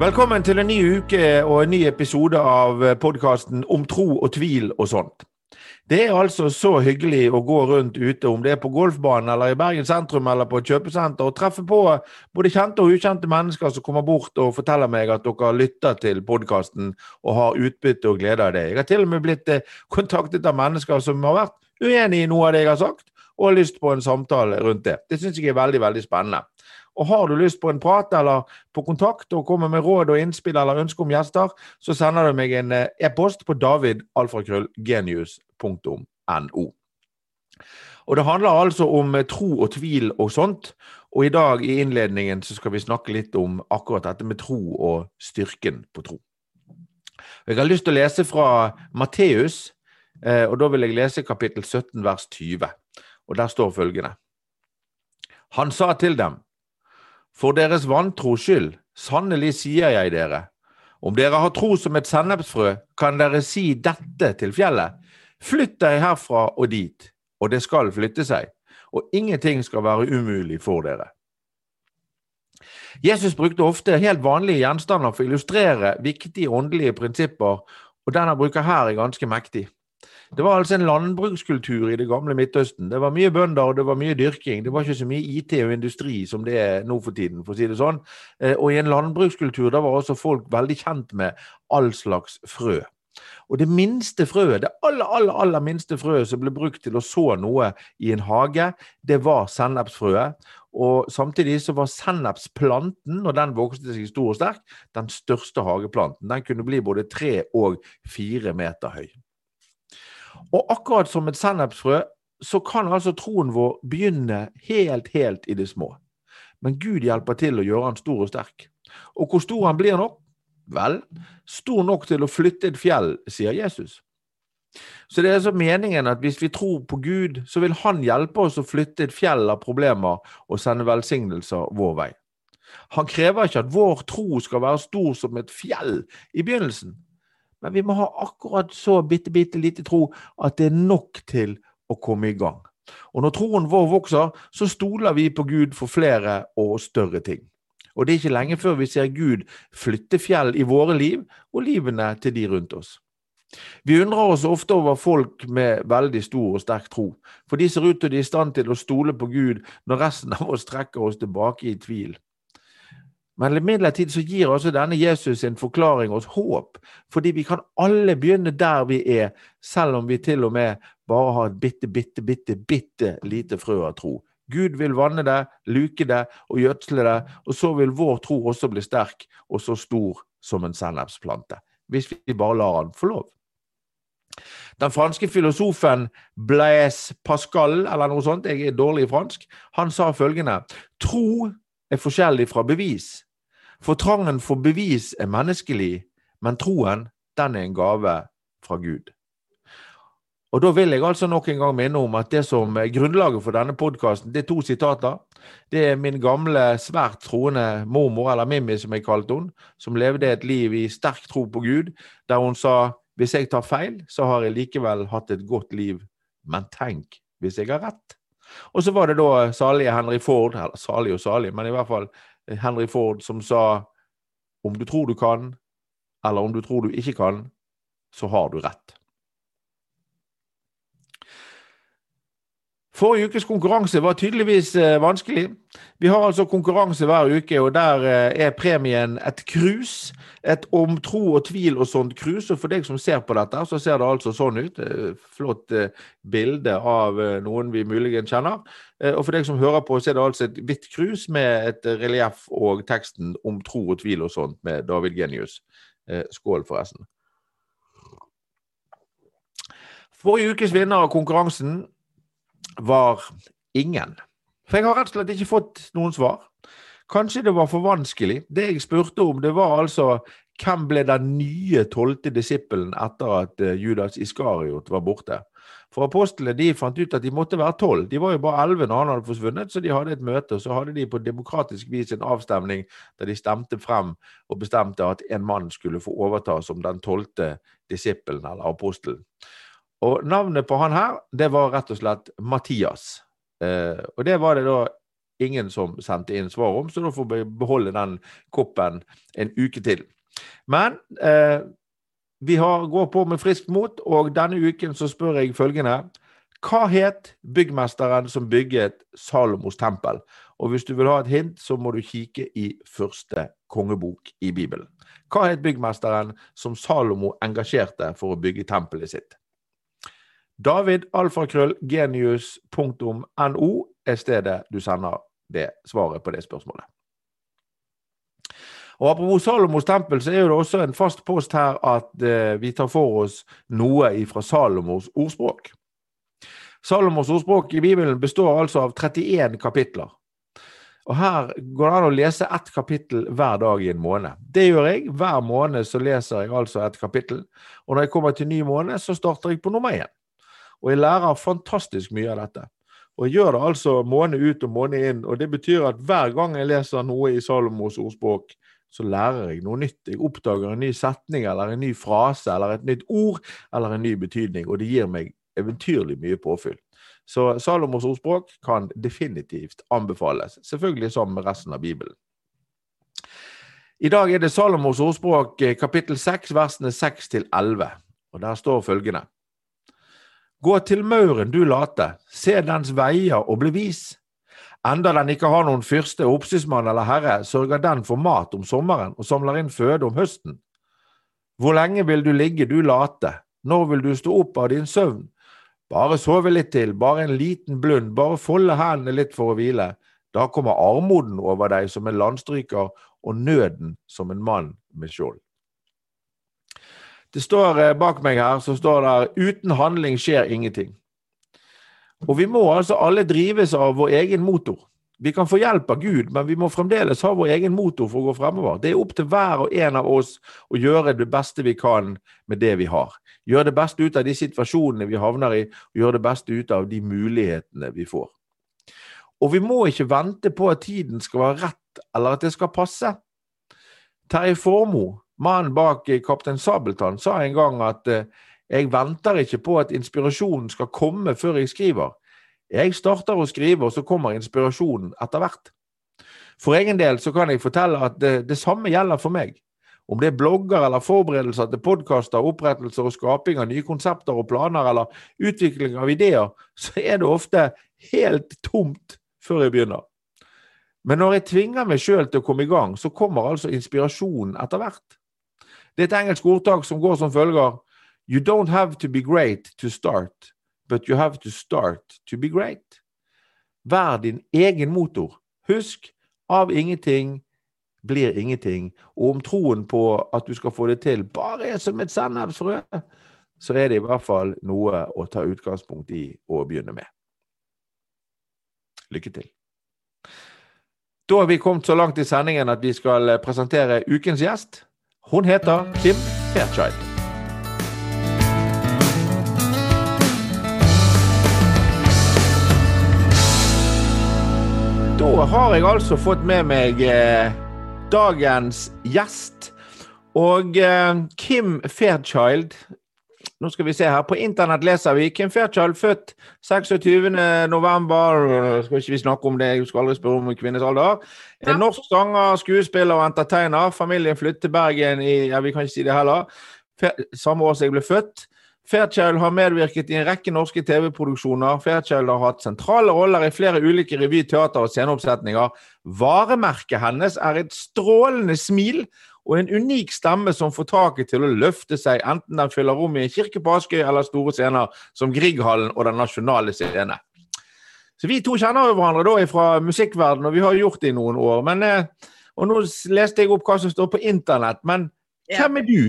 Velkommen til en ny uke og en ny episode av podkasten Om tro og tvil og sånt. Det er altså så hyggelig å gå rundt ute, om det er på golfbanen eller i Bergen sentrum eller på et kjøpesenter, og treffe på både kjente og ukjente mennesker som kommer bort og forteller meg at dere lytter til podkasten og har utbytte og glede av det. Jeg har til og med blitt eh, kontaktet av mennesker som har vært uenig i noe av det jeg har sagt, og har lyst på en samtale rundt det. Det syns jeg er veldig, veldig spennende. Og har du lyst på en prat eller på kontakt og kommer med råd og innspill eller ønske om gjester, så sender du meg en eh, e-post på davidalfakrøllgenius.no. Og Det handler altså om eh, tro og tvil og sånt. Og i dag i innledningen så skal vi snakke litt om akkurat dette med tro og styrken på tro. Jeg har lyst til å lese fra Matteus, eh, og da vil jeg lese kapittel 17 vers 20. Og der står følgende. Han sa til dem, for deres vantros skyld, sannelig sier jeg dere, om dere har tro som et sennepsfrø, kan dere si dette til fjellet, flytt deg herfra og dit, og det skal flytte seg, og ingenting skal være umulig for dere. Jesus brukte ofte helt vanlige gjenstander for å illustrere viktige åndelige prinsipper, og den han bruker her, er ganske mektig. Det var altså en landbrukskultur i det gamle Midtøsten. Det var mye bønder og det var mye dyrking. Det var ikke så mye IT og industri som det er nå for tiden, for å si det sånn. Eh, og i en landbrukskultur da var også folk veldig kjent med all slags frø. Og det minste frøet, det aller, aller, aller minste frøet som ble brukt til å så noe i en hage, det var sennepsfrøet. Og samtidig så var sennepsplanten, når den vokste seg stor og sterk, den største hageplanten. Den kunne bli både tre og fire meter høy. Og akkurat som et sennepsfrø, så kan altså troen vår begynne helt, helt i det små. Men Gud hjelper til å gjøre han stor og sterk. Og hvor stor han blir nå? Vel, stor nok til å flytte et fjell, sier Jesus. Så det er så meningen at hvis vi tror på Gud, så vil Han hjelpe oss å flytte et fjell av problemer og sende velsignelser vår vei. Han krever ikke at vår tro skal være stor som et fjell i begynnelsen, men vi må ha akkurat så bitte, bitte lite tro at det er nok til å komme i gang. Og når troen vår vokser, så stoler vi på Gud for flere og større ting. Og det er ikke lenge før vi ser Gud flytte fjell i våre liv og livene til de rundt oss. Vi undrer oss ofte over folk med veldig stor og sterk tro, for de ser ut til de være i stand til å stole på Gud når resten av oss trekker oss tilbake i tvil. Men imidlertid så gir altså denne Jesus en forklaring oss håp, fordi vi kan alle begynne der vi er, selv om vi til og med bare har et bitte, bitte, bitte, bitte lite frø av tro. Gud vil vanne det, luke det og gjødsle det, og så vil vår tro også bli sterk og så stor som en sennepsplante, hvis vi bare lar han få lov. Den franske filosofen Blaise Pascal, eller noe sånt, jeg er dårlig i fransk, han sa følgende Tro er forskjellig fra bevis. For trangen for bevis er menneskelig, men troen, den er en gave fra Gud. Og Da vil jeg altså nok en gang minne om at det som er grunnlaget for denne podkasten, det er to sitater. Det er min gamle, svært troende mormor, eller Mimmi som jeg kalte henne, som levde et liv i sterk tro på Gud, der hun sa hvis jeg tar feil, så har jeg likevel hatt et godt liv, men tenk hvis jeg har rett. Og så var det da salige Henry Ford, eller salig og salig, men i hvert fall Henry Ford som sa om du tror du kan, eller om du tror du ikke kan, så har du rett. Forrige ukes konkurranse var tydeligvis eh, vanskelig. Vi har altså konkurranse hver uke, og der eh, er premien et krus. Et om tro og tvil og sånt krus. Og for deg som ser på dette, så ser det altså sånn ut. Eh, flott bilde av noen vi muligens kjenner. Og for deg som hører på, så er det altså et hvitt krus med et relieff og teksten om tro og tvil og sånt med David Genius. Skål, forresten. Forrige ukes vinner av konkurransen var ingen. For jeg har rett og slett ikke fått noen svar. Kanskje det var for vanskelig. Det jeg spurte om, det var altså hvem ble den nye tolvte disippelen etter at eh, Judas Iskariot var borte? For apostlene de fant ut at de måtte være tolv. De var jo bare elleve når han hadde forsvunnet, så de hadde et møte. og Så hadde de på demokratisk vis en avstemning der de stemte frem og bestemte at en mann skulle få overta som den tolvte disippelen eller apostelen. Og navnet på han her, det var rett og slett Mathias. Eh, og det var det da ingen som sendte inn svar om, så da får vi beholde den koppen en uke til. Men eh, vi har, går på med friskt mot, og denne uken så spør jeg følgende. Hva het byggmesteren som bygget Salomos tempel? Og hvis du vil ha et hint, så må du kikke i første kongebok i Bibelen. Hva het byggmesteren som Salomo engasjerte for å bygge tempelet sitt? David alfakrøll genius.no er stedet du sender det svaret på det spørsmålet. Og Apropos Salomos tempel, så er det også en fast post her at eh, vi tar for oss noe fra Salomos ordspråk. Salomos ordspråk i Bibelen består altså av 31 kapitler. Og Her går det an å lese ett kapittel hver dag i en måned. Det gjør jeg. Hver måned så leser jeg altså et kapittel. Og når jeg kommer til ny måned, så starter jeg på nummer én. Og jeg lærer fantastisk mye av dette. Og jeg gjør det altså måned ut og måned inn. Og det betyr at hver gang jeg leser noe i Salomos ordspråk, så lærer jeg noe nytt. Jeg oppdager en ny setning eller en ny frase eller et nytt ord eller en ny betydning. Og det gir meg eventyrlig mye påfyll. Så Salomos ordspråk kan definitivt anbefales. Selvfølgelig sammen med resten av Bibelen. I dag er det Salomos ordspråk eh, kapittel 6, versene 6 til 11. Og der står følgende. Gå til mauren, du late, se dens veier og bli vis. Enda den ikke har noen fyrste, oppsynsmann eller herre, sørger den for mat om sommeren og samler inn føde om høsten. Hvor lenge vil du ligge, du late, når vil du stå opp av din søvn? Bare sove litt til, bare en liten blund, bare folde hendene litt for å hvile. Da kommer armoden over deg som en landstryker, og nøden som en mann med skjold. Det står eh, bak meg her, så står det 'uten handling skjer ingenting'. Og vi må altså alle drives av vår egen motor. Vi kan få hjelp av Gud, men vi må fremdeles ha vår egen motor for å gå fremover. Det er opp til hver og en av oss å gjøre det beste vi kan med det vi har. Gjøre det beste ut av de situasjonene vi havner i, og gjøre det beste ut av de mulighetene vi får. Og vi må ikke vente på at tiden skal være rett, eller at det skal passe. Terje Formoe Mannen bak Kaptein Sabeltann sa en gang at eh, jeg venter ikke på at inspirasjonen skal komme før jeg skriver. Jeg starter å skrive, og så kommer inspirasjonen etter hvert. For egen del så kan jeg fortelle at det, det samme gjelder for meg. Om det er blogger eller forberedelser til podkaster, opprettelser og skaping av nye konsepter og planer, eller utvikling av ideer, så er det ofte helt tomt før jeg begynner. Men når jeg tvinger meg sjøl til å komme i gang, så kommer altså inspirasjonen etter hvert. Det er et engelsk ordtak som går som følger You don't have to be great to start, but you have to start to be great. Vær din egen motor. Husk, av ingenting blir ingenting. Og om troen på at du skal få det til, bare er som et sennepsfrø, så er det i hvert fall noe å ta utgangspunkt i og begynne med. Lykke til. Da har vi kommet så langt i sendingen at vi skal presentere ukens gjest. Hun heter Kim Fairchild. Da har jeg altså fått med meg eh, dagens gjest. Og eh, Kim Fairchild nå skal vi se her. På internett leser vi Kim Fairchild, født 26.11. Skal ikke vi snakke om det, jeg skal aldri spørre om kvinnes alder. En norsk sanger, skuespiller og entertainer. Familien flyttet til Bergen i ja, vi kan ikke si det heller. Samme år som jeg ble født. Fairchild har medvirket i en rekke norske TV-produksjoner. Fairchild har hatt sentrale roller i flere ulike revy-, teater- og sceneoppsetninger. Varemerket hennes er et strålende smil og en unik stemme som får taket til å løfte seg, enten den fyller rom i en kirke på Askøy eller store scener som Grieghallen og Den nasjonale scene. Så Vi to kjenner jo hverandre da fra musikkverdenen, og vi har gjort det i noen år. Men, eh, og Nå leste jeg opp hva som står på internett, men ja. hvem er du?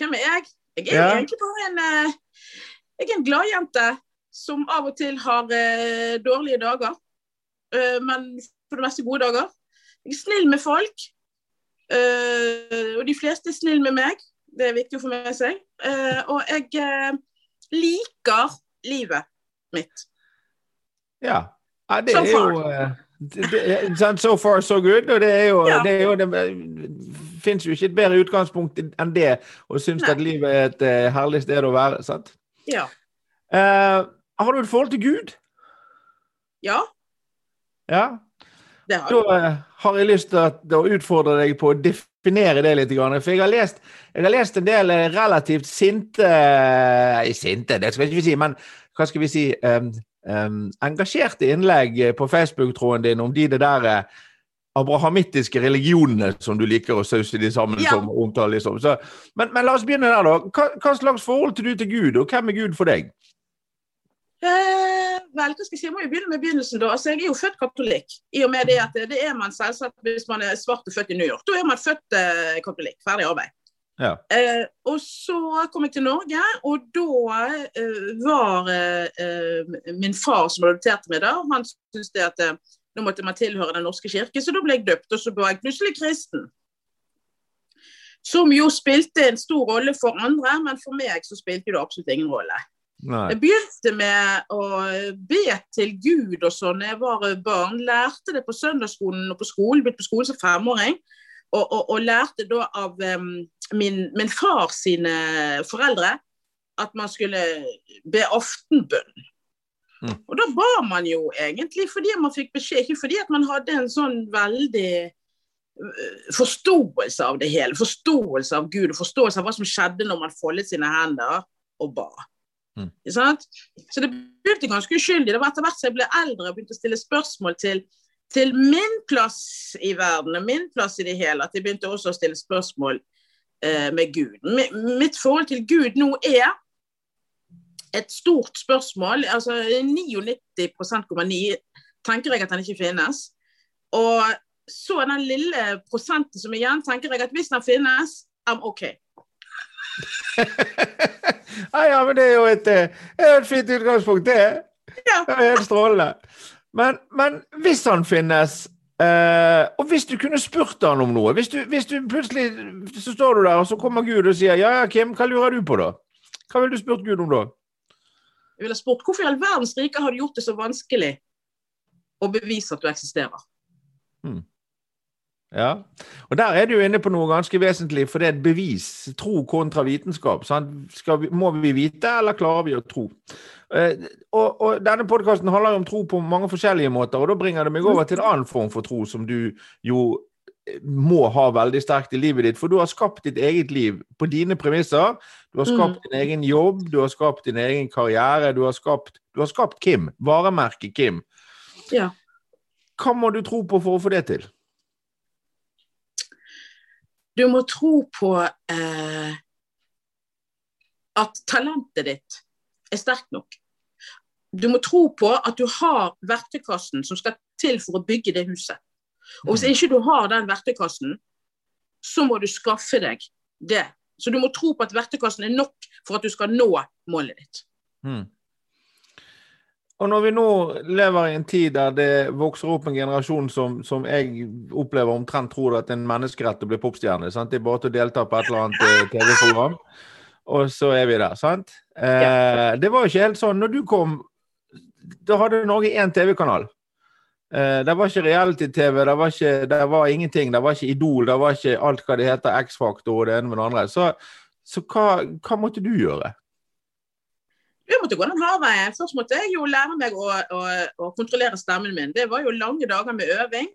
Hvem er jeg? Jeg er ja. egentlig bare en, eh, jeg en gladjente som av og til har uh, dårlige dager, men for det meste gode dager. Jeg er snill med folk. Uh, og de fleste er snille med meg. Det er viktig å få med seg. Uh, og jeg uh, liker livet mitt. Ja. ja det so er jo det, So far, so good. Og det er jo, ja. det, jo det fins jo ikke et bedre utgangspunkt enn det synes Nei. at livet er et herlig sted å være. sant? Ja. har du et forhold til Gud? Ja. Ja. Da uh, har jeg lyst til å utfordre deg på å definere det litt. For jeg har lest, jeg har lest en del relativt sinte Sinte, det skal vi ikke si, men hva skal vi si um, um, Engasjerte innlegg på Facebook-tråden din om de det der abrahamittiske religionene som du liker å sause de sammen ja. som omtale. Liksom. Så, men, men, la oss begynne der, da. Hva, hva slags forhold til du til Gud, og hvem er Gud for deg? Eh, vel, hva skal jeg si? Jeg må jo begynne med begynnelsen. da. Altså, Jeg er jo født katolikk. I og med det at det er man selvsagt hvis man er svart og født i New York. Da er man født eh, katolikk. Ferdig arbeid. Ja. Eh, og så kom jeg til Norge, og da eh, var eh, min far som adopterte meg da, han syntes det at eh, nå måtte man tilhøre Den norske kirke, så da ble jeg døpt, og så ble jeg plutselig kristen. Som jo spilte en stor rolle for andre, men for meg så spilte det absolutt ingen rolle. Nei. Jeg begynte med å be til Gud og sånn da jeg var barn. Lærte det på søndagsskolen og på skolen, begynte på skolen som femåring. Og, og, og lærte da av um, min, min far sine foreldre at man skulle be aftenbønn. Mm. Og da ba man jo egentlig fordi man fikk beskjed, ikke fordi at man hadde en sånn veldig øh, forståelse av det hele. Forståelse av Gud og forståelse av hva som skjedde når man foldet sine hender og ba. Mm. Så det begynte ganske uskyldig. Det var etter hvert som jeg ble eldre og begynte å stille spørsmål til, til min plass i verden og min plass i det hele, at jeg begynte også å stille spørsmål eh, med Gud. Mitt forhold til Gud nå er et stort spørsmål. altså 99,9% tenker jeg at han ikke finnes. Og så den lille prosenten som igjen, tenker jeg at hvis den finnes, I'm OK. Ja, ja, men det er jo et, eh, et fint utgangspunkt, det. Ja. Det er helt strålende. Men, men, hvis han finnes eh, Og hvis du kunne spurt han om noe hvis du, hvis du, plutselig så står du der, og så kommer Gud og sier ja, ja, Kim, hva lurer du på da? Hva ville du spurt Gud om da? Jeg ville spurt hvorfor i all verdens rike har du gjort det så vanskelig å bevise at du eksisterer? Hmm. Ja, og der er du inne på noe ganske vesentlig, for det er et bevis. Tro kontra vitenskap. Vi, må vi vite, eller klarer vi å tro? Eh, og, og, Denne podkasten handler jo om tro på mange forskjellige måter, og da bringer det meg over til en annen form for tro, som du jo må ha veldig sterkt i livet ditt, for du har skapt ditt eget liv på dine premisser. Du har skapt mm. din egen jobb, du har skapt din egen karriere, du har skapt, du har skapt Kim. Varemerket Kim. Ja. Hva må du tro på for å få det til? Du må tro på eh, at talentet ditt er sterkt nok. Du må tro på at du har verktøykassen som skal til for å bygge det huset. Og Hvis ikke du har den verktøykassen, så må du skaffe deg det. Så du må tro på at verktøykassen er nok for at du skal nå målet ditt. Mm. Og når vi nå lever i en tid der det vokser opp en generasjon som, som jeg opplever omtrent tror at en menneskerett å bli popstjerne. Sant? Det er bare til å delta på et eller annet eh, TV-program, og så er vi der. sant? Eh. Det var jo ikke helt sånn. Når du kom, da hadde Norge én TV-kanal. Eh, det var ikke reality-TV, det, var det var ingenting. Det var ikke Idol, det var ikke alt hva det heter, X-Faktor og det ene med det andre. Så, så hva, hva, måtte du gjøre? Jeg måtte gå den hardveien. Først måtte jeg jo lære meg å, å, å, kontrollere stemmen min. Det var jo lange dager med øving.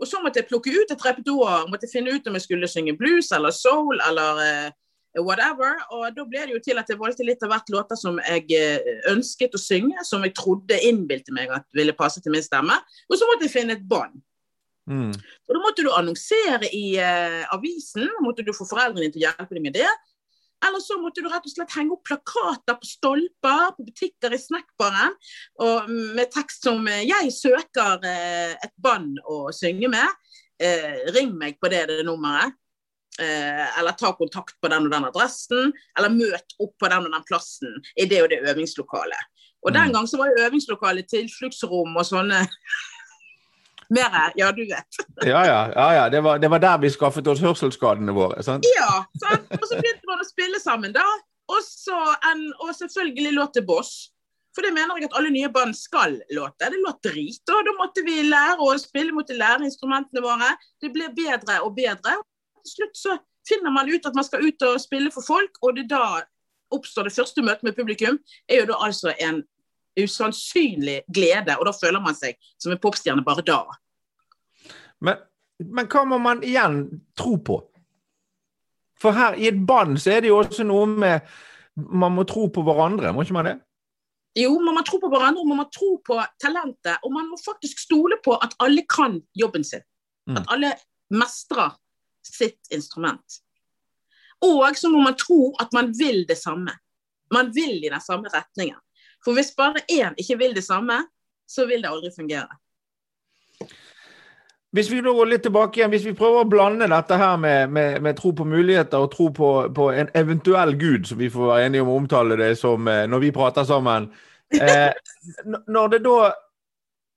Og så måtte jeg plukke ut et repertoar. Måtte finne ut om jeg skulle synge blues eller soul eller uh, whatever. Og da ble det jo til at jeg valgte litt av hvert låter som jeg eh, ønsket å synge, som jeg trodde innbilte meg at ville passe til min stemme. Og så måtte jeg finne et bånd. Mm. Og da måtte du annonsere i uh, avisen, måtte du få foreldrene dine til å hjelpe deg med det. Eller så måtte du rett og slett henge opp plakater på stolper, på butikker i snackbaren, med tekst som eh, 'Jeg søker et band å synge med'. ring meg på det, det nummeret eh, eller ta kontakt på den og den adressen, eller møt opp på den og den plassen i det og det øvingslokalet. Og Den mm. gang så var jo øvingslokalet tilfluktsrom og sånne mer, ja, du vet. ja, ja. ja, ja. Det, var, det, var, der vi skaffet oss hørselsskadene våre. sant? Ja. Sant? Og så begynte man å spille sammen, da. Og, så en, og selvfølgelig låt Boss. For det mener jeg at alle nye band skal låte. Det låt drit. Og da måtte vi lære å spille, måtte lære instrumentene våre. Det ble bedre og bedre til slutt så finner man ut at man skal ut og spille for folk, og det da oppstår det første møtet med publikum, er jo da altså en usannsynlig glede, og da føler man seg som en popstjerne bare da. Men, men hva må man igjen tro på? For her i et band så er det jo også noe med Man må tro på hverandre, må ikke man det? Jo, man må tro på hverandre, man må tro på talentet. Og man må faktisk stole på at alle kan jobben sin. Mm. At alle mestrer sitt instrument. Og så må man tro at man vil det samme. Man vil i den samme retningen. For hvis bare én ikke vil det samme, så vil det aldri fungere. Hvis vi nå går litt tilbake igjen, hvis vi prøver å blande dette her med, med, med tro på muligheter og tro på, på, en eventuell gud, som vi får være enige om å omtale det som eh, når vi prater sammen eh, Når det da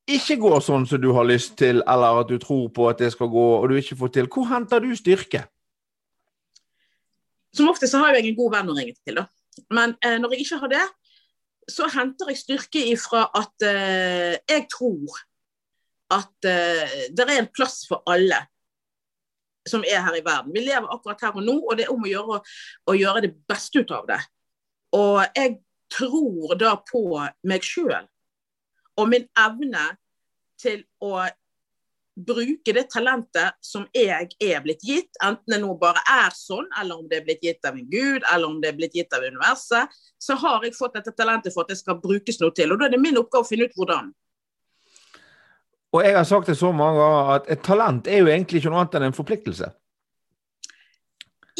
ikke går sånn som du har lyst til, eller at du tror på at det skal gå, og du ikke får til, hvor henter du styrke? Som ofte så har jeg en god venn å ringe til, da. Men eh, når jeg ikke har det, så henter jeg styrke ifra at eh, jeg tror at uh, det er en plass for alle som er her i verden. Vi lever akkurat her og nå, og det er om å gjøre å gjøre det beste ut av det. Og jeg tror da på meg sjøl og min evne til å bruke det talentet som jeg er blitt gitt, enten det nå bare er sånn, eller om det er blitt gitt av en gud, eller om det er blitt gitt av universet, så har jeg fått dette talentet for at det skal brukes noe til. Og da er det min oppgave å finne ut hvordan. Og jeg har sagt det så mange ganger at et talent er jo egentlig ikke noe annet enn en forpliktelse.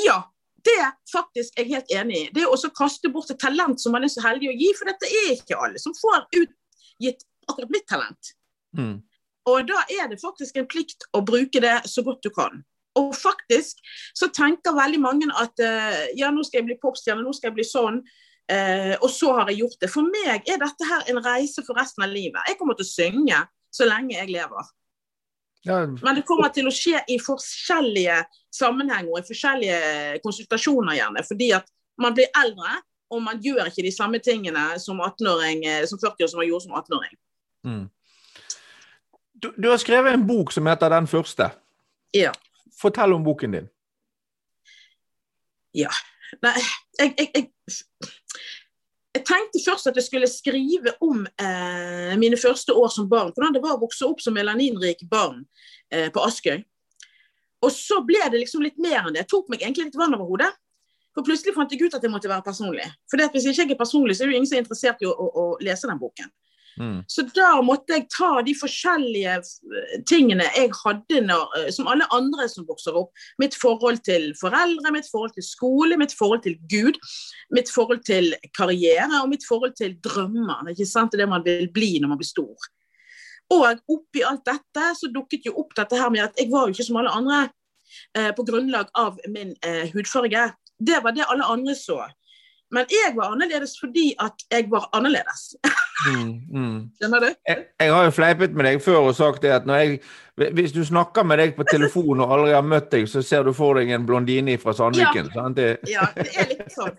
Ja, det er faktisk jeg helt enig i. Det å kaste bort et talent som man er så heldig å gi, for dette er ikke alle som får utgitt akkurat mitt talent. Mm. Og da er det faktisk en plikt å bruke det så godt du kan. Og faktisk så tenker veldig mange at uh, ja, nå skal jeg bli popstjerne, nå skal jeg bli sånn. Uh, og så har jeg gjort det. For meg er dette her en reise for resten av livet. Jeg kommer til å synge så lenge jeg lever. Ja. Men det kommer til å skje i forskjellige sammenhenger og i forskjellige konsultasjoner, gjerne. Fordi at man blir eldre, og man gjør ikke de samme tingene som 18-åring, eh, som 40 år som man gjorde som 18-åring. Mm. Du, du, har skrevet en bok som heter 'Den første'. Ja. Fortell om boken din. Ja. Nei, jeg, jeg, jeg jeg tenkte først at jeg skulle skrive om eh, mine første år som barn. Hvordan det var å vokse opp som melaninrik barn eh, på Askøy. Og så ble det liksom litt mer enn det. Jeg tok meg egentlig litt vann over hodet. For plutselig fant jeg ut at jeg måtte være personlig. For hvis jeg ikke er personlig, så er det jo ingen som er interessert i å, å, å lese den boken. Mm. Så da måtte jeg ta de forskjellige eh, tingene jeg hadde når, eh, som alle andre som vokser opp. Mitt forhold til foreldre, mitt forhold til skole, mitt forhold til Gud. Mitt forhold til karriere og mitt forhold til drømmer. Ikke sant? Det man vil bli når man blir stor. Og oppi alt dette så dukket jo opp dette her med at jeg var jo ikke som alle andre eh, på grunnlag av min eh, hudfarge. Det var det alle andre så. Men jeg var annerledes fordi at jeg var annerledes. Mm, mm. Skjønner du? Jeg, jeg, har jo fleipet med deg før og sagt det at jeg, hvis du snakker med deg på telefon og aldri har møtt deg, så ser du for deg en blondine fra Sandviken. Ja. Det... ja, det er litt sånn.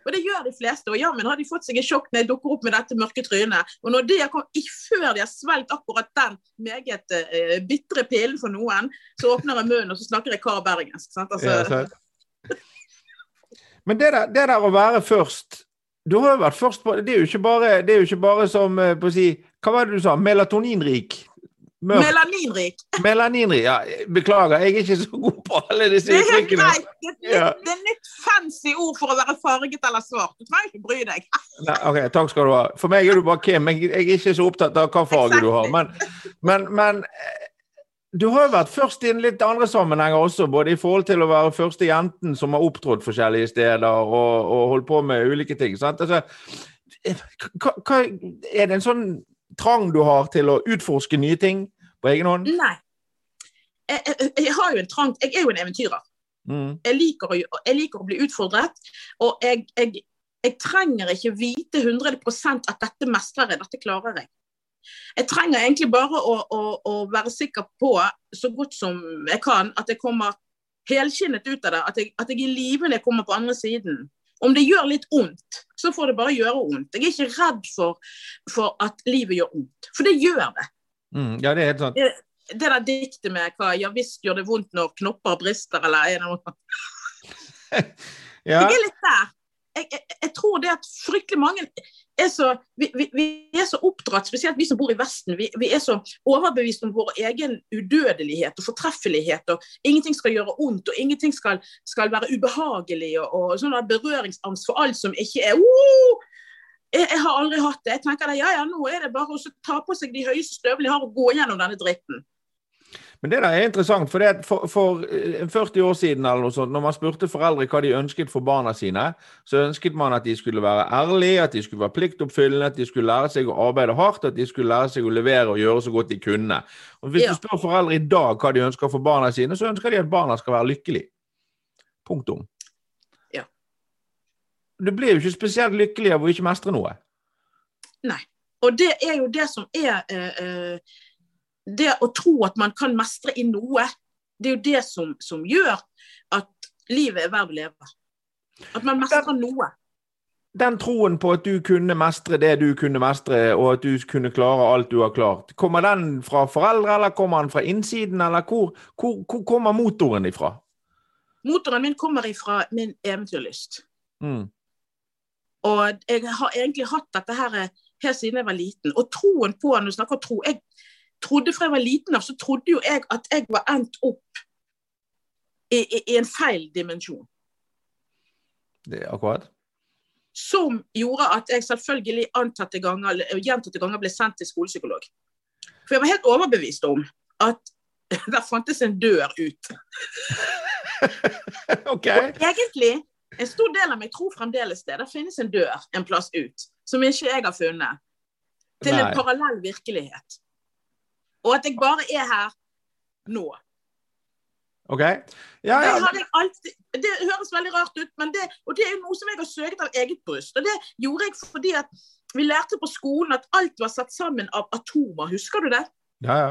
Og det gjør de fleste. Og jammen har de fått seg et sjokk når jeg dukker opp med dette mørke trynet. Og når det kom, ikke før de har svelget akkurat den meget uh, bitre pillen for noen, så åpner jeg munnen og så snakker jeg kar bergensk. Sant? Altså, ja, men det der, det der, å være først Du har jo vært først på Det er jo ikke bare, det jo ikke bare som eh, på å si Hva var det du sa? Melatoninrik? Mørk. Melaninrik. Melaninrik, ja. Beklager, jeg er ikke så god på alle disse uttrykkene. Det, det, det er nytt fancy ord for å være farget eller svart. Du trenger ikke bry deg. Nei, ok, Takk skal du ha. For meg er du bare Kim. Jeg, jeg er ikke så opptatt av hva farge exactly. du har. Men, men, men du har jo vært først i en litt andre sammenhenger også, både i forhold til å være første jenten som har opptrådt forskjellige steder og, og holdt på med ulike ting. Altså, hva, hva, er det en sånn trang du har til å utforske nye ting på egen hånd? Nei. Jeg, jeg, jeg har jo en trang Jeg er jo en eventyrer. Mm. Jeg, liker å, jeg, liker å, bli utfordret. Og jeg, jeg trenger ikke vite 100% at dette mestrer jeg, dette klarer jeg. Jeg trenger egentlig bare å, å, å, være sikker på, så godt som jeg kan, at jeg kommer helskinnet ut av det. At jeg, at jeg er i live når jeg kommer på andre siden. Om det gjør litt vondt, så får det bare gjøre vondt. Jeg er ikke redd for, for at livet gjør vondt, for det gjør det. Mm, ja, det er helt sant. Det, det der diktet med hva Ja visst gjør det vondt når knopper brister, eller er det noe ja. Jeg er litt der. Jeg, jeg, jeg, tror det at fryktelig mange er så, vi, vi, vi, er så oppdratt, spesielt vi som bor i Vesten, vi, vi, er så overbevist om vår egen udødelighet og fortreffelighet. og Ingenting skal gjøre ondt, og ingenting skal, skal være ubehagelig. og, og sånn Berøringsangst for alt som ikke er uh, jeg, jeg, har aldri hatt det. Jeg tenker ja, ja, Nå er det bare å ta på seg de høyeste støvlene har og gå gjennom denne dritten. Men det der er interessant, for, det for, for 40 eh, år siden eller noe sånt, når man spurte foreldre hva de ønsket for barna sine, så ønsket man at de skulle være ærlige, at de skulle være pliktoppfyllende, at de skulle lære seg å arbeide hardt, at de skulle lære seg å levere og gjøre så godt de kunne. Og Hvis ja. du spør foreldre i dag hva de ønsker for barna sine, så ønsker de at barna skal være lykkelige. Punktum. Ja. Du blir jo ikke spesielt lykkelig av å ikke mestre noe. Nei. Og det er jo det som er eh, eh det å tro at man kan mestre i noe, det er jo det som, som gjør at livet er verdt å leve. At man mestrer noe. Den troen på at du kunne mestre det du kunne mestre, og at du kunne klare alt du har klart, kommer den fra foreldre, eller kommer den fra innsiden, eller hvor, hvor, hvor kommer motoren ifra? Motoren min kommer ifra min eventyrlyst. Mm. Og jeg har egentlig hatt dette her helt siden jeg var liten. Og troen på Når du snakker tro jeg, trodde fra jeg var liten av, så trodde jo jeg at jeg var endt opp i, i, i en feil dimensjon. Det er akkurat. Som gjorde at jeg selvfølgelig antatte ganger, gjentatte ganger ble sendt til skolepsykolog. For jeg var helt overbevist om at der fantes en dør ut. okay. Og egentlig, en stor del av meg tror fremdeles det. Der finnes en dør en plass ut, som ikke jeg har funnet. Til Nei. en parallell virkelighet. Og at jeg bare er her nå. OK. Ja, ja. Det, alltid, det, høres veldig rart ut, men det, og det er noe som jeg har søkt av eget bryst. Og det gjorde jeg fordi at vi lærte på skolen at alt var satt sammen av atomer. Husker du det? Ja, ja.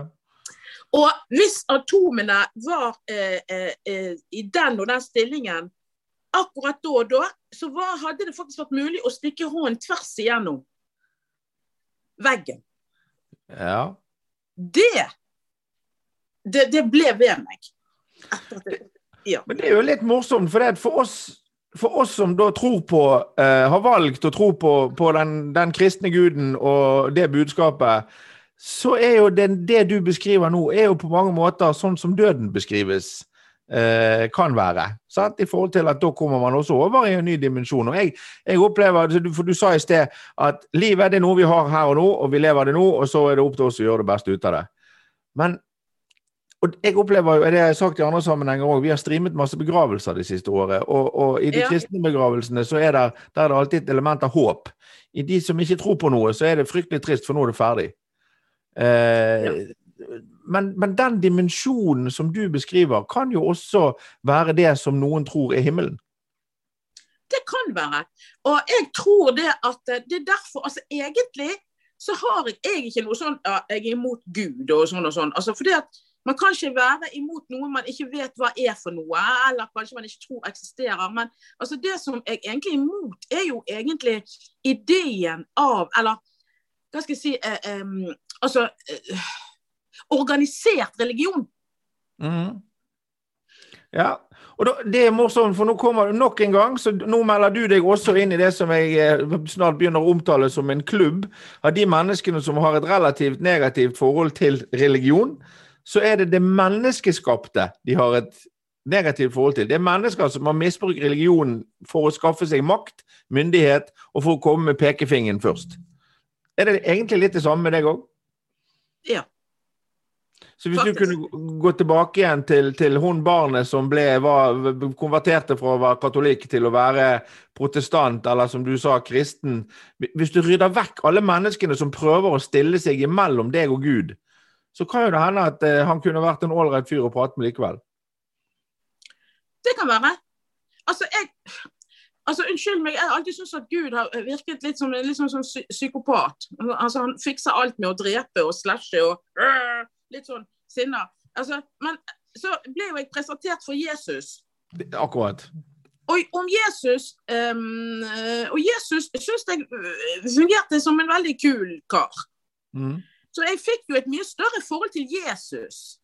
Og hvis atomene var eh, eh, eh, i den og den stillingen akkurat da og da, så var, hadde det faktisk vært mulig å stikke hånden tvers igjennom veggen. Ja det, det, det ble ved meg. Ja. Men det er jo litt morsomt, for, for oss, for oss som da tror på eh, Har valgt å tro på, på den, den, kristne guden og det budskapet, så er jo det, det, du beskriver nå, er jo på mange måter sånn som døden beskrives. Eh, kan være. Sant? I forhold til at da kommer man også over i en ny dimensjon. Og jeg, jeg opplever, For du sa i sted at livet er noe vi har her og nå, og vi lever det nå, og så er det opp til oss å gjøre det beste ut av det. Men og jeg opplever jo, det har jeg sagt i andre sammenhenger òg, vi har streamet masse begravelser de siste året. Og, og i de ja. kristne begravelsene så er det, der er det alltid et element av håp. I de som ikke tror på noe, så er det fryktelig trist, for nå er det ferdig. Eh, ja men, men, den dimensjonen som du beskriver, kan jo også være det som noen tror er himmelen? Det kan være. Og jeg tror det at det er derfor Altså egentlig så har jeg ikke noe sånn ja, jeg er imot Gud og sånn og sånn. Altså fordi at man kan ikke være imot noe man ikke vet hva er for noe, eller kanskje man ikke tror eksisterer. Men altså det som jeg egentlig er imot, er jo egentlig ideen av Eller hva skal jeg si eh, eh, Altså eh, organisert religion. Mm. Ja, og da, det er morsomt, for nå kommer du nok en gang, så nå melder du deg også inn i det som jeg eh, snart begynner å omtale som en klubb av de menneskene som har et relativt negativt forhold til religion. Så er det det menneskeskapte de har et negativt forhold til. Det er mennesker som har misbrukt religionen for å skaffe seg makt, myndighet, og for å komme med pekefingeren først. Er det egentlig litt det samme med deg òg? Ja. Så hvis Faktisk. du kunne gå tilbake igjen til, til hun barnet som ble, var, konverterte fra å være katolikk til å være protestant, eller som du sa, kristen Hvis du rydder vekk alle menneskene som prøver å stille seg imellom deg og Gud, så kan jo det hende at uh, han kunne vært en ålreit fyr å prate med likevel. Det kan være. Altså, jeg Altså, Unnskyld meg, jeg har alltid syntes at Gud har virket litt som en liksom sånn psykopat. Altså, Han fikser alt med å drepe og slashe og øh, litt sånn sinna. Altså, men så ble jo jeg presentert for Jesus. Akkurat. Og om Jesus um, Og Jesus syns jeg øh, fungerte som en veldig kul kar. Mm. Så jeg fikk jo et mye større forhold til Jesus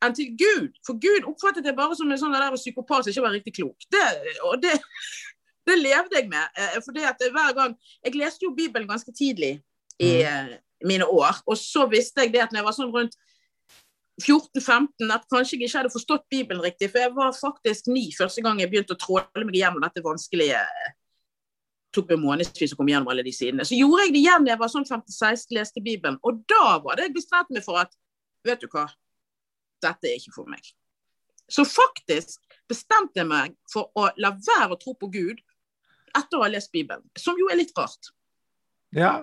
enn til Gud. For Gud oppfattet jeg bare som en sånn der psykopat som ikke var riktig klok. Det, og det, det levde jeg med. Eh, for det at hver gang Jeg leste jo Bibelen ganske tidlig i mm. mine år. Og så visste jeg det at når jeg var sånn rundt 14-15 at kanskje jeg ikke hadde forstått Bibelen riktig. For jeg var faktisk ni første gang jeg begynte å tråle meg gjennom dette vanskelige tok meg månedsvis å komme gjennom alle de sidene. Så gjorde jeg det igjen da jeg var sånn 15-16, leste Bibelen. Og da var det jeg bestemte meg for at vet du hva, dette er ikke for meg. Så faktisk bestemte jeg meg for å la være å tro på Gud etter å ha lest Bibelen. Som jo er litt rart. Ja,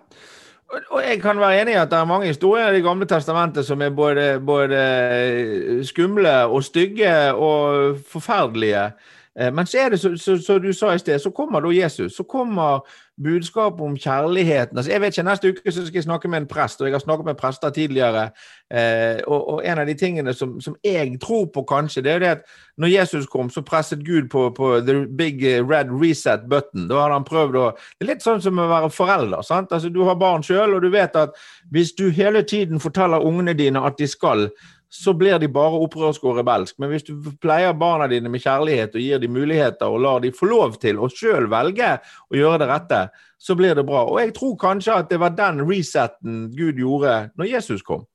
og jeg kan være enig i at det er mange historier i Det gamle testamentet som er både, både skumle og stygge og forferdelige. Eh, men så er det, som du sa i sted, så kommer da Jesus. Så kommer budskapet om kjærligheten. Altså, jeg vet ikke, Neste uke så skal jeg snakke med en prest, og jeg har snakket med prester tidligere. Eh, og, og, en av de tingene som, som, jeg tror på, kanskje, det er det at når Jesus kom, så presset Gud på, på the big red reset button. Da hadde han prøvd å Det er litt sånn som å være forelder. sant? Altså, Du har barn sjøl, og du vet at hvis du hele tiden forteller ungene dine at de skal, så blir de bare opprørske og rebelske. Men hvis du pleier barna dine med kjærlighet og gir dem muligheter og lar dem få lov til å sjøl velge å gjøre det rette, så blir det bra. Og jeg tror kanskje at det var den resetten Gud gjorde når Jesus kom.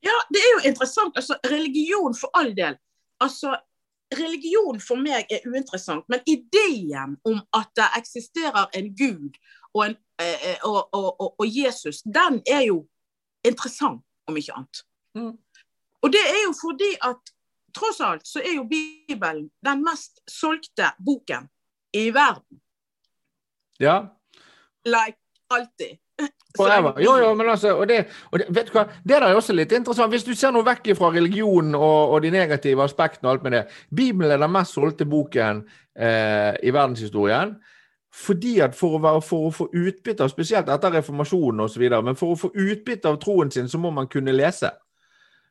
Ja, det er jo interessant. Altså, religion for all del. Altså, religion for meg er uinteressant, men ideen om at det eksisterer en Gud og, en, eh, eh og, og, og Jesus, den er jo interessant, om ikke annet. Mm. Og det er jo fordi at tross alt så er jo Bibelen den mest solgte boken i verden. Ja. Like alltid. Jo, jo, men altså, og det, og det, vet du hva, det er også litt interessant. Hvis du ser noe vekk fra religionen og, og, de negative aspektene og alt med det. Bibelen er den mest solgte boken eh, i verdenshistorien. Fordi at for å, være, for å få utbytte av, spesielt etter reformasjonen osv., men for å få utbytte av troen sin, så må man kunne lese.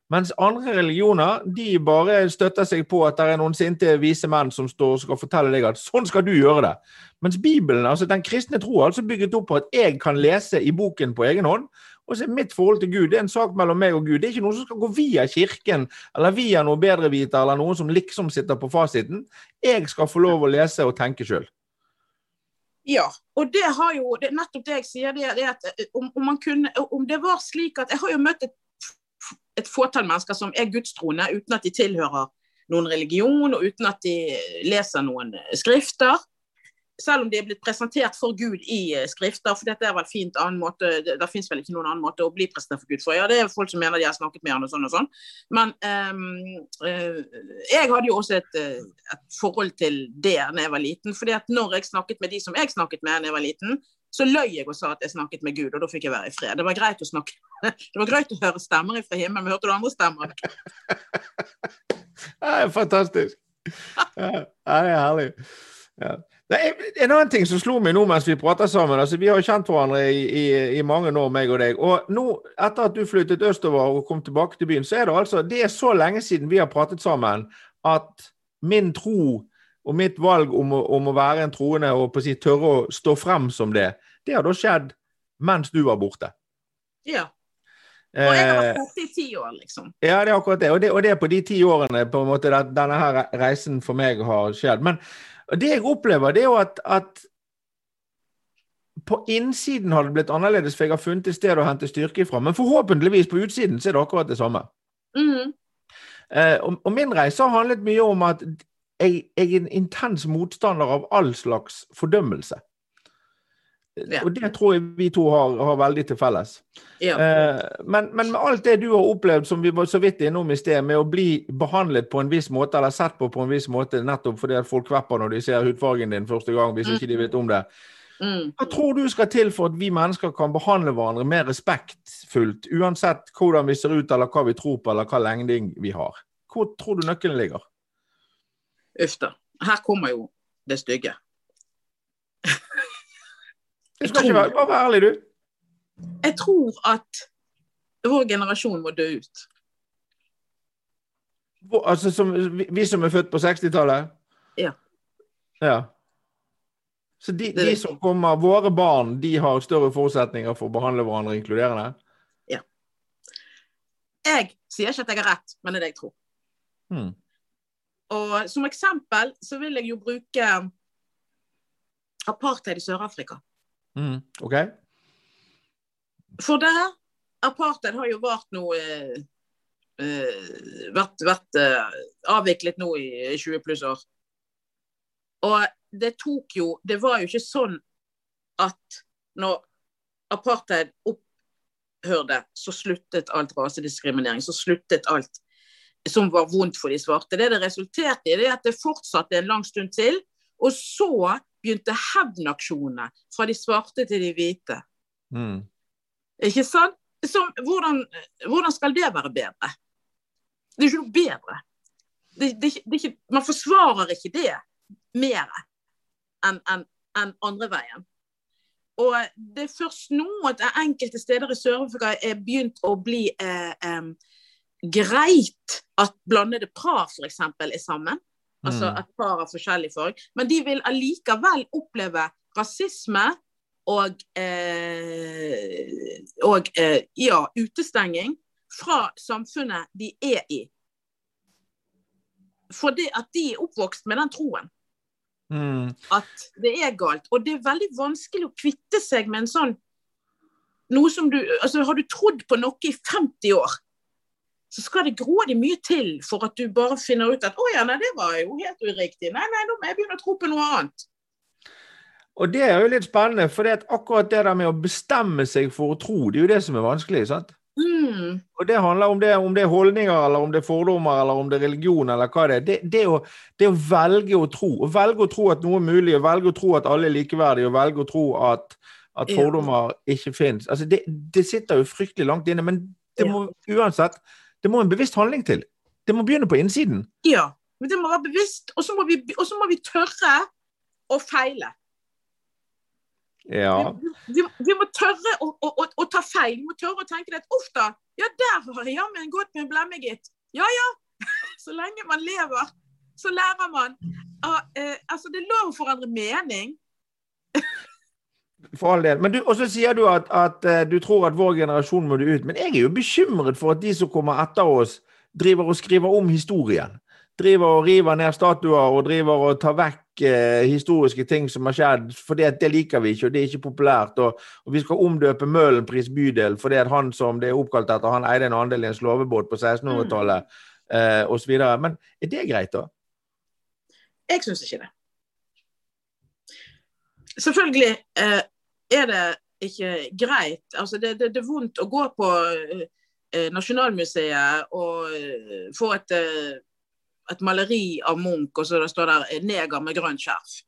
Mens andre religioner de bare støtter seg på at det er noen sinte vise menn som står og skal fortelle deg at sånn skal du gjøre det. Mens Bibelen, altså den kristne tro, er altså bygget opp på at jeg kan lese i boken på egen hånd. Og så er mitt forhold til Gud det er en sak mellom meg og Gud. Det er ikke noe som skal gå via kirken eller via noe bedreviter eller noen som liksom sitter på fasiten. Jeg skal få lov å lese og tenke sjøl. Ja, og det har jo, det er nettopp det jeg sier. det, det at eh, om, om, kunne, om, det var slik at Jeg har jo møtt et et fåtall mennesker som er gudstroende uten at de tilhører noen religion, og uten at de leser noen skrifter. Selv om de er blitt presentert for Gud i skrifter. For dette er vel fint annen måte, det, det fins vel ikke noen annen måte å bli presentert for Gud for. Ja, det er folk som mener de har snakket med han og sånn og sånn. Men um, uh, jeg hadde jo også et, et, forhold til det da jeg var liten. fordi at når jeg snakket med de som jeg snakket med da jeg var liten, så løy jeg og sa at jeg snakket med Gud, og da fikk jeg være i fred. Det var greit å snakke. Det var greit å høre stemmer fra himmelen, men hørte du andre stemmer? det er fantastisk. Ja, det er herlig. Ja. En annen ting som slo meg nå mens vi prater sammen altså Vi har kjent hverandre i, i, i, mange år, meg og deg. Og nå, etter at du flyttet østover og kom tilbake til byen, så er det altså Det er så lenge siden vi har pratet sammen at min tro og mitt valg om å, om å være en troende og på å si tørre å stå frem som det, det har da skjedd mens du var borte. Ja. Og jeg har vært eh, borte i ti år, liksom. Ja, det er akkurat det. Og, det. og det er på de ti årene på en måte at denne her reisen for meg har skjedd. Men det jeg opplever, det er jo at, at på innsiden har det blitt annerledes, for jeg har funnet et sted å hente styrke ifra. Men forhåpentligvis på utsiden så er det akkurat det samme. Mm. Eh, og, og, min reise har handlet mye om at jeg, jeg er en intens motstander av all slags fordømmelse. Ja. Og det tror jeg vi to har, har veldig til felles. Ja. Eh, men, men, med alt det du har opplevd, som vi var så vidt innom i sted, med å bli behandlet på en viss måte, eller sett på på en viss måte, nettopp fordi at folk kvepper når de ser hudfargen din første gang, hvis mm. ikke de vet om det. Mm. Hva tror du skal til for at vi mennesker kan behandle hverandre mer respektfullt, uansett hvordan vi ser ut, eller hva vi tror på, eller hva lengding vi har? Hvor tror du nøkkelen ligger? Uff da. Her kommer jo det stygge. Du skal ikke være, bare være ærlig, du. Jeg tror at vår generasjon må dø ut. Hvor, altså som, vi som er født på 60-tallet? Ja. ja. Så de, de, som kommer, våre barn, de har større forutsetninger for å behandle hverandre inkluderende? Ja. Jeg sier ikke at jeg har rett, men det er det jeg tror. Hmm. Og som eksempel så vil jeg jo bruke apartheid i Sør-Afrika. Mm, ok. For det her, apartheid har jo vart nå eh, eh, vært, vært eh, avviklet nå i 20 pluss år. Og det tok jo Det var jo ikke sånn at når apartheid opphørte, så sluttet alt rasediskriminering. Så sluttet alt som var vondt for de svarte. Det det resulterte i, det er at det fortsatte en lang stund til. Og så begynte hevnaksjonene fra de svarte til de hvite. Mm. Ikke sant? Så, hvordan, hvordan, skal det være bedre? Det er ikke noe bedre. Det, det, det ikke, man forsvarer ikke det mer enn en, en andre veien. Og det er først nå at enkelte steder i Sør-Afrika er begynt å bli eh, eh, greit at blandede par f.eks. er sammen. Altså Mm. at par av forskjellig farge. Men de vil allikevel oppleve rasisme og, eh, og eh, ja, utestenging fra samfunnet de er i. Fordi at de er oppvokst med den troen Mm. at det er galt. Og det er veldig vanskelig å kvitte seg med en sånn noe som du, altså Har du trodd på noe i 50 år, så skal det grådig mye til for at du bare finner ut at å ja, nei, det var jo helt uriktig. Nei, nei, nå må jeg begynne å tro på noe annet. Og det er jo litt spennende, for det at akkurat det der med å bestemme seg for å tro, det er jo det som er vanskelig. sant? Mm. Og det handler om det, om det er holdninger, eller om det er fordommer, eller om det er religion, eller hva det er. Det, det, å, det å velge å tro. Å velge å tro at noe er mulig, å velge å tro at alle er likeverdige, å velge å tro at, at Ja. fordommer ikke fins. Altså det, det sitter jo fryktelig langt inne, men det Ja. må uansett det må en bevisst handling til. Det må begynne på innsiden. Ja. Men det må være bevisst, og så må vi, må vi tørre å feile. Ja. Vi, vi, vi må tørre å, å, å, å ta feil. Vi må tørre å tenke det at uff da, ja der har jeg jammen gått med en blemme, gitt. Ja ja, så lenge man lever, så lærer man. Ah, eh, altså Det er lov å forandre mening. For all del. Men du, og så sier du at, at eh, du tror at vår generasjon må ut. Men jeg er jo bekymret for at de som kommer etter oss, driver og skriver om historien. Driver og river ned statuer og driver og tar vekk eh, historiske ting som har skjedd. For det liker vi ikke, og det er ikke populært. Og, og vi skal omdøpe Møhlenpris bydel fordi at han som det er oppkalt etter, han eide en andel i en slovebåt på 1600-tallet eh, osv. Men er det greit, da? Jeg syns ikke det. Selvfølgelig eh, er det ikke greit. Altså det, det, det er vondt å gå på eh, Nasjonalmuseet og eh, få et, eh, et maleri av Munch, og så det står der eh, 'neger med grønt skjerf'.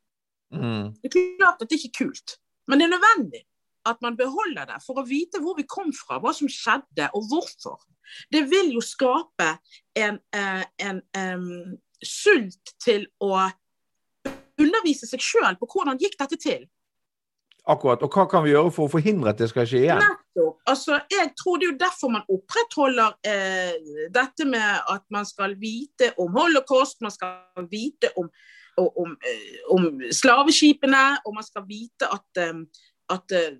Mm. Det er klart at det ikke er kult, men det er nødvendig at man beholder det for å vite hvor vi kom fra, hva som skjedde og hvorfor. Det vil jo skape en, en, en en sult til å undervise seg sjøl på hvordan gikk dette til. Akkurat. Og hva kan vi gjøre for å forhindre at det skal skje igjen? Nettopp. Altså, jeg tror det er jo derfor man opprettholder eh, dette med at man skal vite om holocaust, man skal vite om, om, om, eh, slaveskipene, og man skal vite at, eh, at eh,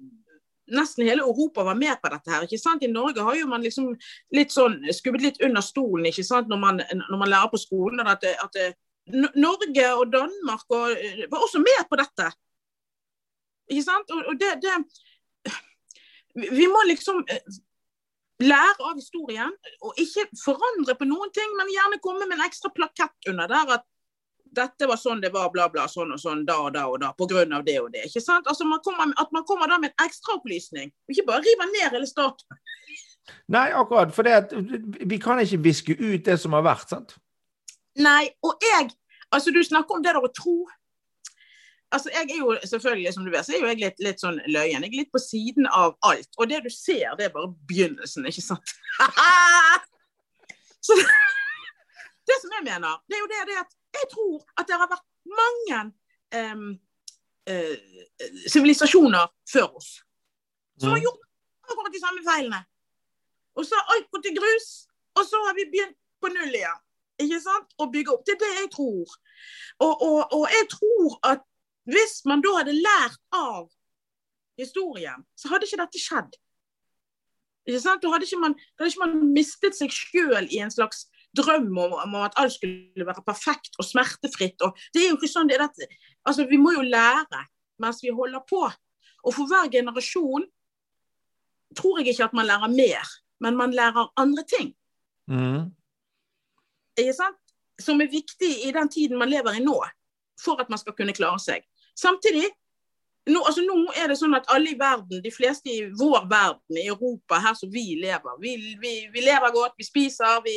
nesten hele Europa var med på dette her. ikke sant? I Norge har jo man liksom litt sånn skubbet litt under stolen ikke sant? Når, man, når man lærer på skolen at, at eh, N- Norge og Danmark og, eh, var også med på dette. Ikke sant? Og, og det, det vi- må liksom eh, lære av historien, og ikke forandre på noen ting, men gjerne komme med en ekstra plakett under der at dette var sånn det var, bla, bla, sånn og sånn, da og da og da, av det og det. ikke sant? Altså man kommer, At man kommer da med en ekstraopplysning, og ikke bare river ned hele staten. Nei, akkurat. For det at vi kan ikke viske ut det som har vært. sant? Nei, og jeg Altså, du snakker om det der å tro. Altså, jeg er jo selvfølgelig, som du vet, så er jo jeg litt, litt sånn løyen. Jeg er litt på siden av alt. Og det du ser, det er bare begynnelsen, ikke sant? så det, det som jeg mener, det er jo det, det at jeg tror at det har vært mange sivilisasjoner eh, sivilisasjoner før oss som har Mm. gjort akkurat de samme feilene. Og så har alt gått i grus, og så har vi begynt på null igjen. Ikke sant? og bygge opp. Det er det jeg tror. Og, og, og jeg tror at hvis man da hadde lært av historien, så hadde ikke dette skjedd. Ikke sant? Da hadde ikke man, hadde ikke man mistet seg sjøl i en slags drøm om, at alt skulle være perfekt og smertefritt. Og det er jo ikke sånn det er dette. Altså, vi må jo lære. mens vi holder på. Og for hver generasjon tror jeg ikke at man lærer mer, men man lærer andre ting. Mm. Som er viktig i den tiden man lever i nå, for at man skal kunne klare seg. Samtidig, nå, altså nå er det sånn at alle i verden, de fleste i vår verden, i Europa, her som vi lever, vi, vi, vi lever godt, vi spiser, vi,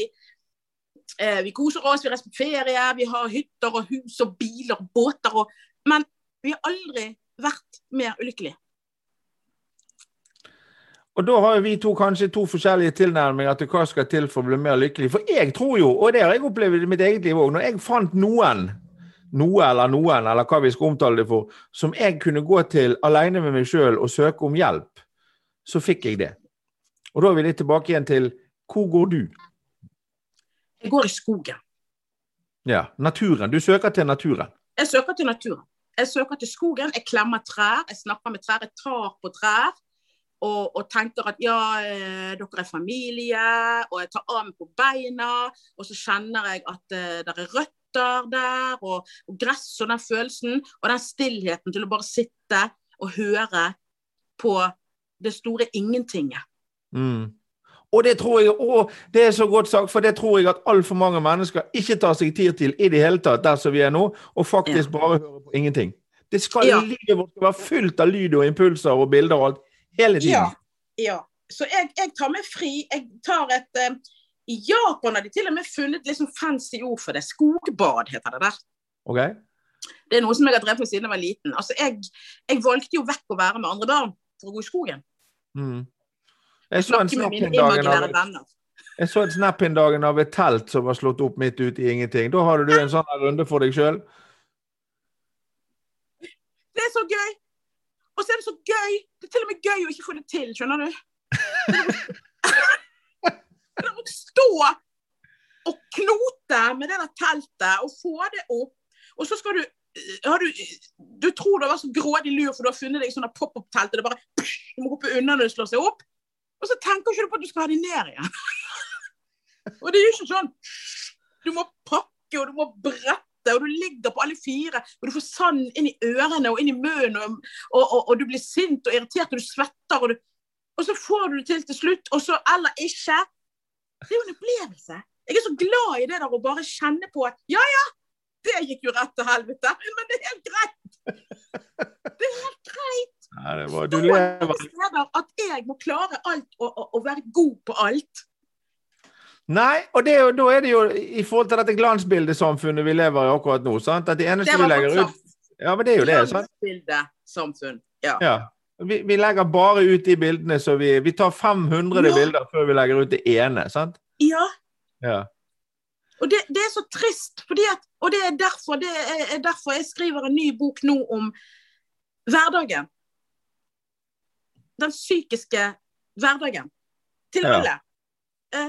eh, vi koser oss, vi reiser på ferie, vi har hytter og hus og biler og båter. Og, men vi har aldri vært mer ulykkelige. Og da har vi to kanskje to forskjellige tilnærminger til hva skal til for å bli mer lykkelig. For jeg tror jo, og det har jeg opplevd i mitt eget liv òg, når jeg fant noen, noe eller noen, eller hva vi skal omtale det for, som jeg kunne gå til alene med meg sjøl og søke om hjelp, så fikk jeg det. Og da er vi litt tilbake igjen til hvor går du? Jeg går i skogen. Ja, naturen. Du søker til naturen. Jeg søker til naturen. Jeg søker til skogen, jeg klemmer trær, jeg snakker med trær, jeg tar på trær. Og, og, tenker at ja, eh, dere er familie, og jeg tar av meg på beina. Og så kjenner jeg at eh, det er røtter der, og, og, gress og den følelsen. Og den stillheten til å bare sitte og høre på det store ingentinget. Mm. Og det tror jeg, å, det er så godt sagt, for det tror jeg at altfor mange mennesker ikke tar seg tid til i det hele tatt, der som vi er nå, og faktisk ja. bare hører på ingenting. Det skal, ja. Livet vårt skal være fullt av lyd og impulser og bilder og alt hele tiden. Ja. ja. Så jeg, jeg, tar meg fri. Jeg tar et uh, I Japan har de til og med funnet liksom fancy ord for det. Skogbad heter det der. Okay. Det er noe som jeg har drevet med siden jeg var liten. Altså, jeg, jeg valgte jo vekk å være med andre barn for å gå i skogen. Mm. Jeg så av, jeg så en snap en dagen av et telt som var slått opp midt ute i ingenting. Da hadde du en sånn runde for deg sjøl? Det er så gøy! Og så er det så gøy! Det er til og med gøy å ikke få det til, skjønner du? Det å stå og knote med det der teltet og få det opp, og så skal du har du, du tror du har vært så grådig lur for du har funnet deg sånne pop-opp-telt, og det bare du må hoppe unna når du slår seg opp. Og så tenker ikke du på at du skal ha dem ned igjen. og det er jo ikke sånn. Du må pakke, og du må brette, og du ligger på alle fire. Og du får sand inn i ørene og inn i munnen, og, og, og, og, du blir sint og irritert, og du svetter. Du, og så får du det til til slutt, og så eller ikke. Det er jo en opplevelse. Jeg er så glad i det der å bare kjenne på at ja, ja, det gikk jo rett til helvete, men det er helt greit. Det er helt greit. Nei, det var, du lever At jeg må klare alt og, og, og være god på alt. Nei, og det, da er det jo i forhold til dette glansbildesamfunnet vi lever i akkurat nå. sant? At det eneste det vi legger ut Ja, men det er jo det. sant? Glansbildesamfunn, ja. ja. Vi, vi, legger bare ut de bildene så vi Vi tar 500 ja. bilder før vi legger ut det ene, sant? Ja. ja. Og det, det, er så trist, at, og det er, derfor, det er derfor jeg skriver en ny bok nå om hverdagen den psykiske hverdagen til alle. Ja.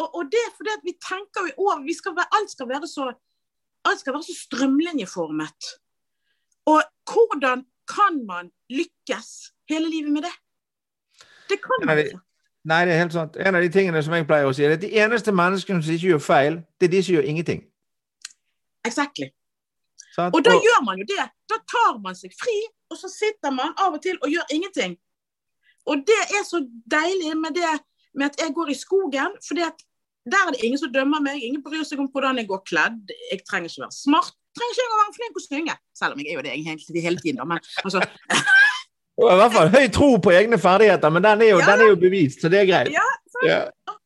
Og, og, det er fordi at vi tenker jo over vi skal være, Alt skal være så alt skal være så strømlinjeformet. Og hvordan kan man lykkes hele livet med det? Det kan man ikke. Nei, det er helt sant. En av de tingene som jeg pleier å si, er at de eneste menneskene som ikke gjør feil, det er de som gjør ingenting. Exactly. Sånn, Og da og, gjør man jo det. Da tar man seg fri, og så sitter man av og til og gjør ingenting. Og det er så deilig med det med at jeg går i skogen, for der er det ingen som dømmer meg. Ingen bryr seg om hvordan jeg går kledd. Jeg trenger ikke være smart. Jeg trenger ikke være flink å synge. Selv om jeg er jo det egentlig hele tiden. Men altså I hvert fall høy tro på egne ferdigheter, men den er jo, ja. den er jo bevist, så det er greit. Ja, ja.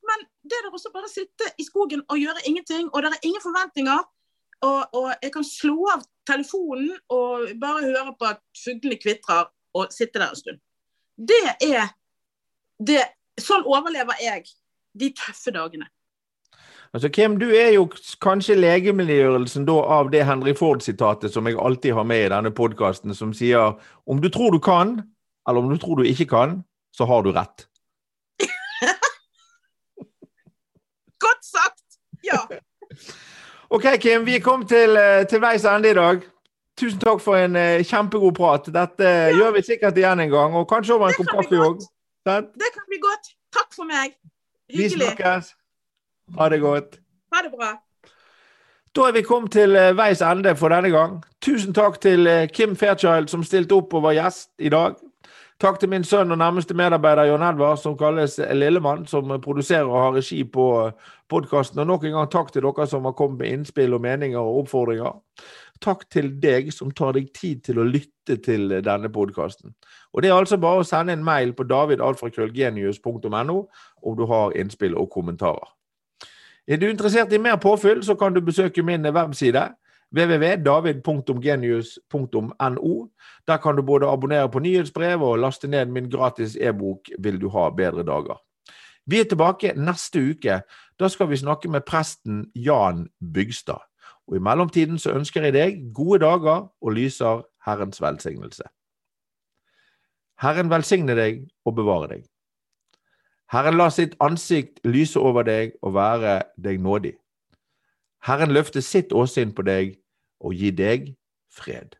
Men det er også bare sitte i skogen og gjøre ingenting, og det er ingen forventninger. Og, og, jeg kan slå av telefonen og bare høre på at fuglene kvitrer, og sitte der en stund. Det er det, Sånn overlever jeg de tøffe dagene. Altså, Kim, du er jo kanskje legemiddelgjørelsen av det Henry Ford-sitatet som jeg alltid har med i denne podkasten, som sier om du tror du kan, eller om du tror du ikke kan, så har du rett. Godt sagt! Ja. OK, Kim. Vi kom til, eh, til veis ende i dag. Tusen takk for en uh, kjempegod prat. Dette ja. gjør vi sikkert igjen en gang, og kanskje over en kopp kaffe òg. Det kan bli godt. Takk for meg. Hyggelig. Vi snakkes. Ha det godt. Ha det bra. Da er vi kommet til eh, veis ende for denne gang. Tusen takk til eh, Kim Fairchild som stilte opp og var gjest i dag. Takk til min sønn og nærmeste medarbeider Jon Edvard, som kalles Lillemann, som produserer og har regi på podkasten. Og nok en gang takk til dere som har kommet med innspill og meninger og oppfordringer. Takk til deg som tar deg tid til å lytte til denne podkasten. Og det er altså bare å sende en mail på davidalfrakrøllgenius.no om du har innspill og kommentarer. Er du interessert i mer påfyll, så kan du besøke min webside www.david.genius.no. Der kan du både abonnere på nyhetsbrev og laste ned min gratis e-bok 'Vil du ha bedre dager'. Vi er tilbake neste uke. Da skal vi snakke med presten Jan Bygstad. Og I mellomtiden så ønsker jeg deg gode dager og lyser Herrens velsignelse. Herren velsigne deg og bevare deg. Herren la sitt ansikt lyse over deg og være deg nådig. Herren løfte sitt åsyn på deg og gi deg fred.